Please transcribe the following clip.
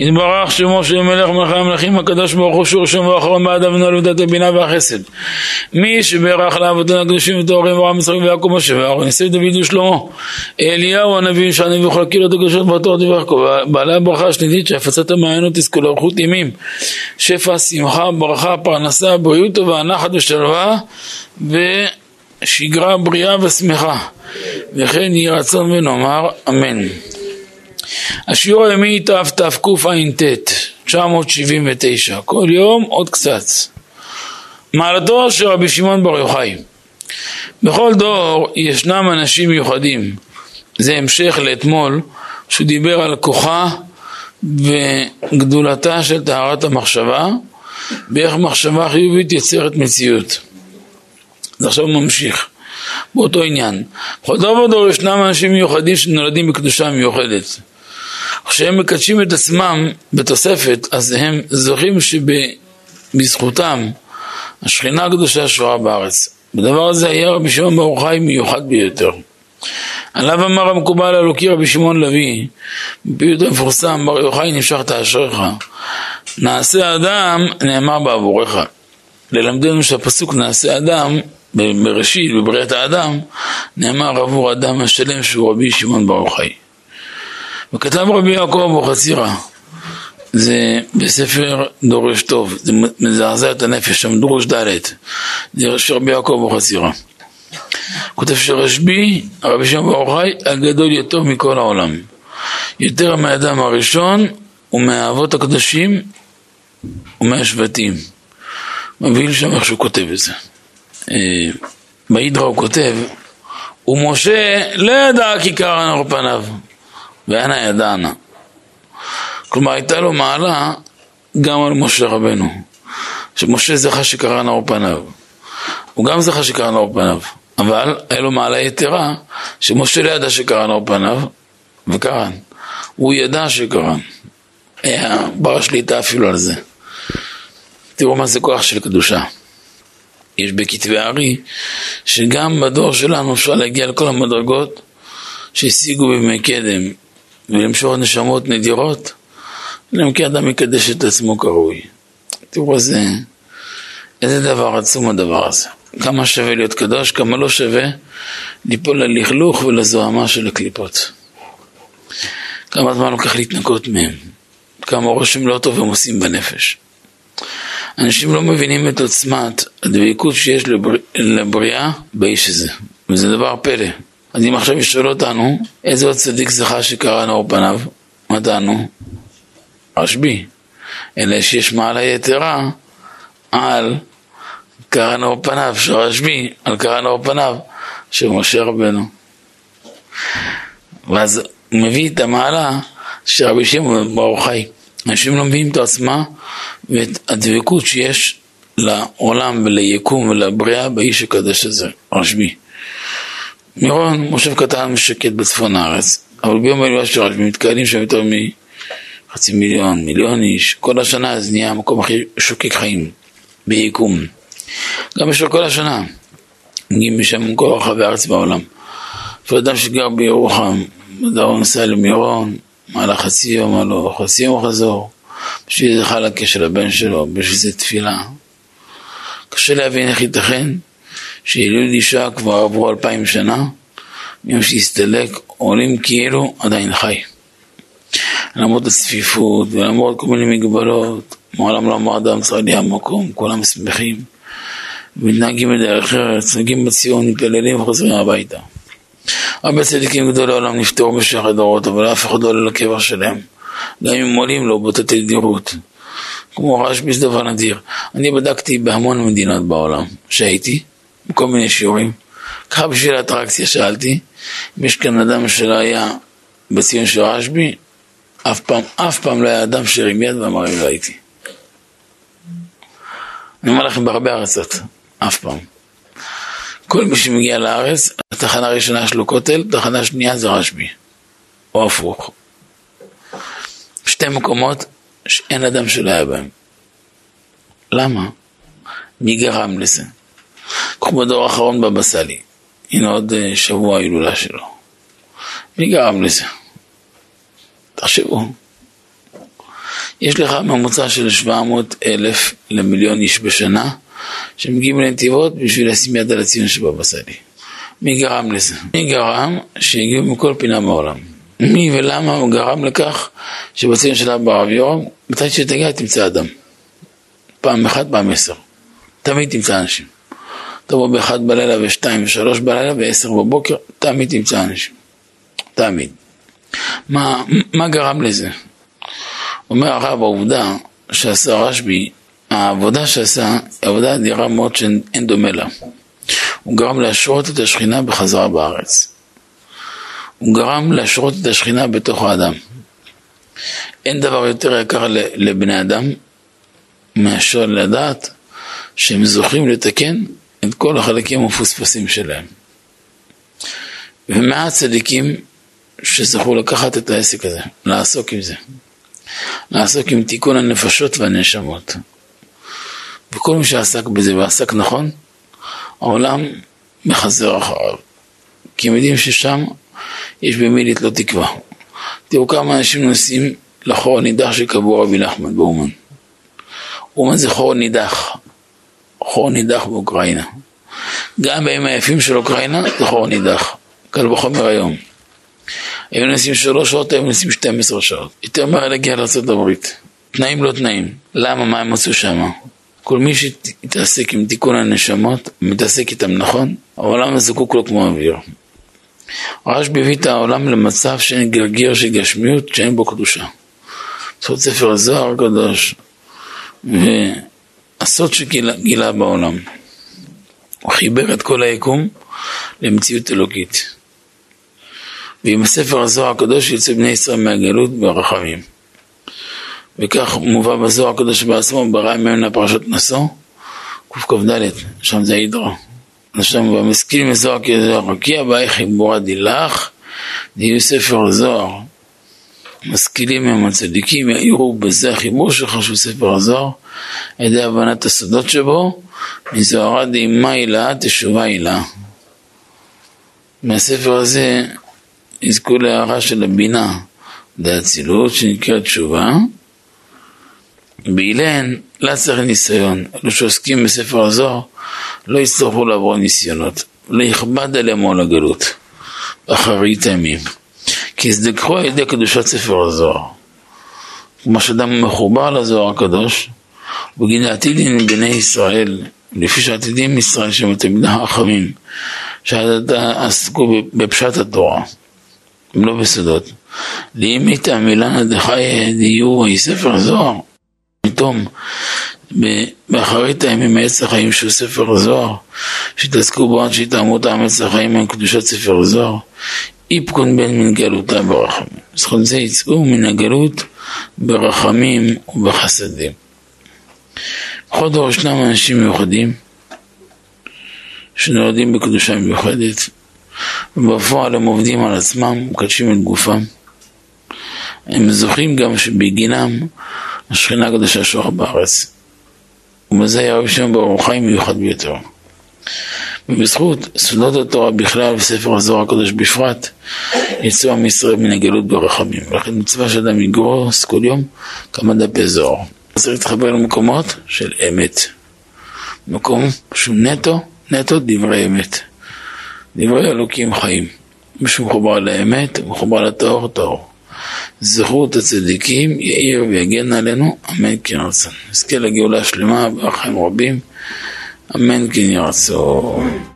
יתברך שמו של מלך מלכי המלכים הקדוש ברוך הוא שור שם ואחרון בעד אבנו לעבודת הבינה והחסד. מי שברך לאבותינו הקדושים וטהורים ואברהם יצחק ויעקב משה ואהרון יוסף דוד ושלמה אליהו הנביא שהנביא יכול להכיר את הקדושות בתור דברך בעלי הברכה השנתית שהפצת המעיינות תזכו לאריכות ימים. שפע שמחה ברכה פרנסה בריאות טובה נחת ושלווה ושגרה בריאה ושמחה. וכן יהי רצון ונאמר אמן השיעור הימי תתקע"ט, 979, כל יום עוד קצת. מעלתו של רבי שמעון בר יוחאי בכל דור ישנם אנשים מיוחדים, זה המשך לאתמול, שהוא דיבר על כוחה וגדולתה של טהרת המחשבה, באיך מחשבה חיובית יוצרת מציאות. אז עכשיו ממשיך. באותו עניין. בכל דור ודור ישנם אנשים מיוחדים שנולדים בקדושה מיוחדת. כשהם מקדשים את עצמם בתוספת, אז הם זוכים שבזכותם השכינה הקדושה שורה בארץ. בדבר הזה היה רבי שמעון ברוך חי מיוחד ביותר. עליו אמר המקובל האלוקי רבי שמעון לוי, בפיוט המפורסם, בר יוחאי נמשכת אשריך. נעשה אדם נאמר בעבורך. ללמדנו שהפסוק נעשה אדם, בראשית, בבריאת האדם, נאמר עבור אדם השלם שהוא רבי שמעון ברוך חי. וכתב רבי יעקב אבוחצירא, זה בספר דורש טוב, זה מזעזע את הנפש, שם דורש ד', זה רבי יעקב אבוחצירא. כותב שרשב"י, רבי שמעון ברוך חי, הגדול יטוב מכל העולם. יותר מהאדם הראשון ומהאבות הקדושים ומהשבטים. מביא שם איך שהוא כותב את זה. בהידרה הוא כותב, ומשה לא ידע כי קרן פניו. ואנה ידענה. כלומר הייתה לו מעלה גם על משה רבנו, שמשה זכה שקרא נאור פניו. הוא גם זכה שקרא נאור פניו, אבל היה לו מעלה יתרה שמשה לא ידע שקרא נאור פניו, וקרן. הוא ידע שקרן. היה בר שליטה אפילו על זה. תראו מה זה כוח של קדושה. יש בכתבי הארי שגם בדור שלנו אפשר להגיע לכל המדרגות שהשיגו בימי קדם ולמשוך נשמות נדירות, אלא כי אדם יקדש את עצמו כראוי. תראו איזה, איזה דבר עצום הדבר הזה. כמה שווה להיות קדוש, כמה לא שווה ליפול ללכלוך ולזוהמה של הקליפות. כמה זמן לוקח להתנקות מהם, כמה רושם לא טוב הם עושים בנפש. אנשים לא מבינים את עוצמת הדבקות שיש לבר... לבריאה באיש הזה, וזה דבר פלא. אז אם עכשיו ישאל אותנו, איזה עוד צדיק זכה שקרא נאור פניו? מה טענו? רשב"י. אלא שיש מעלה יתרה על קרא נאור פניו של רשב"י, על קרא נאור פניו של משה רבנו. ואז הוא מביא את המעלה של רבי שמעון ברוך חי. אנשים לא מבינים את העצמה ואת הדבקות שיש לעולם וליקום ולבריאה באיש הקדש הזה, רשב"י. מירון מושב קטן ושקט בצפון הארץ, אבל ביום של רשב"י מתקהלים שם יותר מחצי מיליון, מיליון איש, כל השנה זה נהיה המקום הכי שוקק חיים, ביקום. גם יש לו כל השנה, מגיעים משם מכל רחבי הארץ בעולם. אפילו אדם שגר בירוחם, בדרום נוסע למירון, מעלה חצי יום, הלו חצי יום חזור, בשביל זה חלקה של הבן שלו, בשביל זה תפילה. קשה להבין איך ייתכן שילוד אישה כבר עברו אלפיים שנה, מיום שהסתלק עולים כאילו עדיין חי. למרות הצפיפות ולמרות כל מיני מגבלות, מעולם לא אמר אדם צריך לי המקום, כולם שמחים, מתנהגים בדרך ארץ, נהגים בציון, מתפללים וחוזרים הביתה. הרבה צדיקים גדולי העולם נפטרו במשך הדורות, אבל אף אחד לא עולה לקבר שלהם. גם אם עולים לו באותה תדירות. כמו רשב"י זה דבר נדיר. אני בדקתי בהמון מדינות בעולם שהייתי, בכל מיני שיעורים. ככה בשביל האטרקציה שאלתי, אם יש כאן אדם שלא היה בציון של רשב"י, אף פעם, אף פעם לא היה אדם שהרים יד ואמר לי לא הייתי. אני אומר לכם בהרבה ארצות, אף פעם. כל מי שמגיע לארץ, התחנה הראשונה שלו כותל, תחנה שנייה זה רשב"י, או הפוך. שתי מקומות שאין אדם שלא היה בהם. למה? מי גרם לזה? קחו בדור האחרון בבא סאלי, הנה עוד אה, שבוע ההילולה שלו. מי גרם לזה? תחשבו. יש לך ממוצע של 700 אלף למיליון איש בשנה שמגיעים לנתיבות בשביל לשים יד על הציון שבבא סאלי. מי גרם לזה? מי גרם שהגיעו מכל פינה בעולם? מי ולמה הוא גרם לכך שבציון של אבא רב יורם, מתי שתגיע תמצא אדם. פעם אחת, פעם עשר. תמיד תמצא אנשים. תבוא באחד בלילה ושתיים ושלוש בלילה ועשר בבוקר, תמיד תמצא אנשים. תמיד. מה, מה גרם לזה? אומר הרב, העובדה שעשה רשב"י, העבודה שעשה היא עבודה אדירה מאוד שאין דומה לה. הוא גרם להשרות את השכינה בחזרה בארץ. הוא גרם להשרות את השכינה בתוך האדם. אין דבר יותר יקר לבני אדם מאשר לדעת שהם זוכים לתקן את כל החלקים המפוספסים שלהם. ומעט צדיקים שזכו לקחת את העסק הזה, לעסוק עם זה. לעסוק עם תיקון הנפשות והנשמות. וכל מי שעסק בזה ועסק נכון, העולם מחזר אחריו. כי הם יודעים ששם יש במי לתלות תקווה. תראו כמה אנשים נוסעים לחור הנידח שקבעו רבי נחמן באומן. אומן זה חור נידח, חור נידח באוקראינה. גם בימים היפים של אוקראינה זה חור נידח, קל וחומר היום. היו נוסעים שלוש שעות, היו נוסעים 12 שעות. יותר מהר להגיע לארה"ב. תנאים לא תנאים. למה? מה הם עשו שם? כל מי שיתעסק עם תיקון הנשמות, מתעסק איתם נכון, העולם זקוק לו כמו אוויר. רשב"י הביא את העולם למצב שאין גרגיר של גשמיות שאין בו קדושה. זאת ספר הזוהר הקדוש, והסוד שגילה בעולם. הוא חיבר את כל היקום למציאות אלוקית. ועם הספר הזוהר הקדוש יוצא בני ישראל מהגלות ברחמים. וכך מובא בזוהר הקדוש בעצמו, ברא ממנה פרשת נשוא, קכ"ד, שם זה הידרו. שם במשכיל מזוהר כזוהר, כי הבאי חיבורה דילך, דיו ספר זוהר. משכילים הם הצדיקים, יראו בזה החיבור שלך של ספר הזוהר, על ידי הבנת הסודות שבו, מזוהרה דאימה הילה תשובה הילה. מהספר הזה יזכו להערה של הבינה, דאצילות שנקראת תשובה. באילן, לא צריך ניסיון. אלו שעוסקים בספר הזוהר לא יצטרכו לעבור ניסיונות. לא יכבד עליהם עול הגלות, אחרית הימים. כי יזדככו על ידי קדושת ספר הזוהר. כמו שאדם מחובר לזוהר הקדוש, בגין העתידים מבני ישראל, לפי שעתידים ישראל שהם תלמידי החכמים, שעסקו בפשט התורה. הם לא בסודות. לאם איתה מילנה דחי דיור היא ספר זוהר, פתאום באחרית הימים מעץ החיים שהוא ספר זוהר, שתעסקו בו עד שיטעמו טעם עץ החיים עם קדושת ספר זוהר, איפקון בין מן גלותה ברחמים. זכות זה יצאו מן הגלות ברחמים ובחסדים. בכל דור ישנם אנשים מיוחדים שנולדים בקדושה מיוחדת ובפועל הם עובדים על עצמם, מקדשים את גופם. הם זוכים גם שבגינם השכינה הקדושה שורה בארץ. ובזה היה רבי שמעון ברוך חיים מיוחד ביותר. ובזכות סודות התורה בכלל וספר הזוהר הקדוש בפרט, יצאו עם ישראל מן הגלות ברחמים. ולכן מצווה שאדם יגרוס כל יום כמה דפי זוהר. צריך להתחבר למקומות של אמת. מקום שהוא נטו, נטו דברי אמת. דברי אלוקים חיים. מי שמחובר לאמת, מחובר לטהור, טהור. זכות הצדיקים יאיר ויגן עלינו, אמן כן רצון. נזכה לגאולה שלמה, ברחם רבים, אמן כן ירצון.